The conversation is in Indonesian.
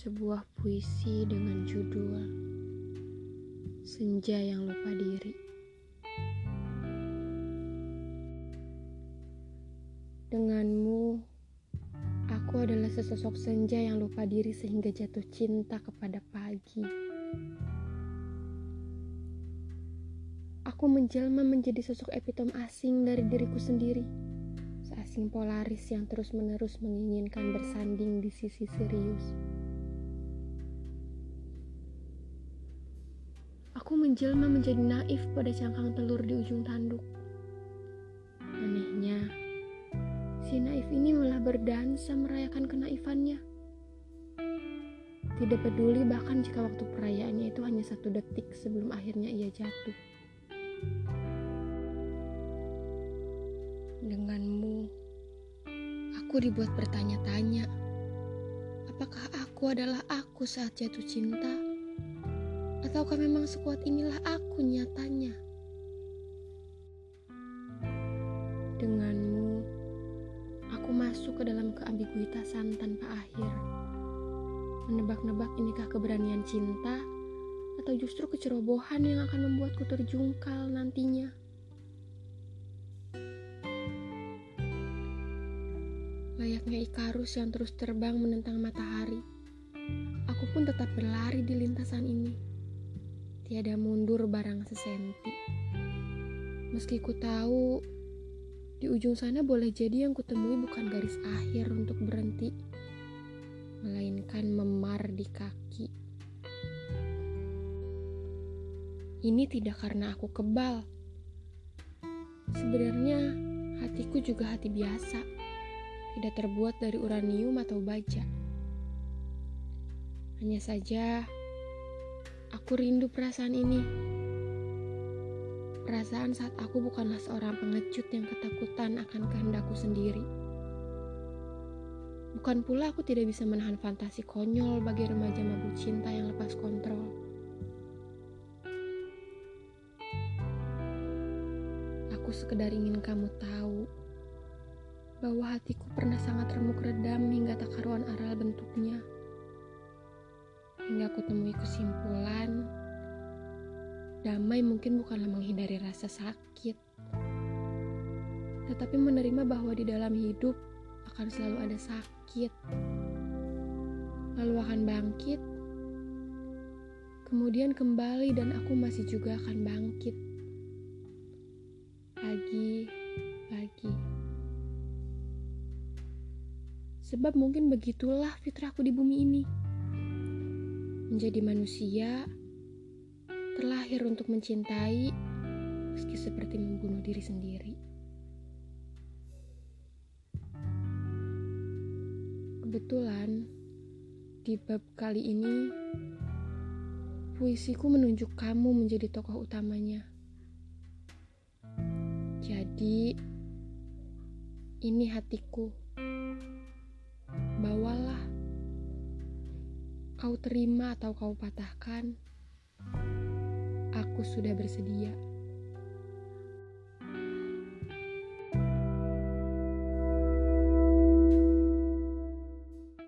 sebuah puisi dengan judul Senja yang Lupa Diri. Denganmu, aku adalah sesosok senja yang lupa diri sehingga jatuh cinta kepada pagi. Aku menjelma menjadi sosok epitom asing dari diriku sendiri seasing polaris yang terus-menerus menginginkan bersanding di sisi serius. Aku menjelma menjadi naif pada cangkang telur di ujung tanduk. Anehnya, si naif ini malah berdansa merayakan kenaifannya. Tidak peduli bahkan jika waktu perayaannya itu hanya satu detik sebelum akhirnya ia jatuh. Denganmu, aku dibuat bertanya-tanya. Apakah aku adalah aku saat jatuh cinta? Ataukah memang sekuat inilah aku nyatanya? Denganmu, aku masuk ke dalam keambiguitasan tanpa akhir. Menebak-nebak inikah keberanian cinta atau justru kecerobohan yang akan membuatku terjungkal nantinya. Layaknya Ikarus yang terus terbang menentang matahari, aku pun tetap berlari di lintasan ini. Tiada mundur barang sesenti. Meski ku tahu di ujung sana boleh jadi yang kutemui bukan garis akhir untuk berhenti, melainkan memar di kaki. Ini tidak karena aku kebal. Sebenarnya hatiku juga hati biasa tidak terbuat dari uranium atau baja. Hanya saja, aku rindu perasaan ini. Perasaan saat aku bukanlah seorang pengecut yang ketakutan akan kehendakku sendiri. Bukan pula aku tidak bisa menahan fantasi konyol bagi remaja mabuk cinta yang lepas kontrol. Aku sekedar ingin kamu tahu bahwa hatiku pernah sangat remuk redam hingga tak karuan aral bentuknya. Hingga aku temui kesimpulan, damai mungkin bukanlah menghindari rasa sakit, tetapi menerima bahwa di dalam hidup akan selalu ada sakit. Lalu akan bangkit, kemudian kembali dan aku masih juga akan bangkit. Lagi, lagi. Sebab mungkin begitulah fitrahku di bumi ini. Menjadi manusia, terlahir untuk mencintai, meski seperti membunuh diri sendiri. Kebetulan, di bab kali ini, puisiku menunjuk kamu menjadi tokoh utamanya. Jadi, ini hatiku Kau terima atau kau patahkan, aku sudah bersedia.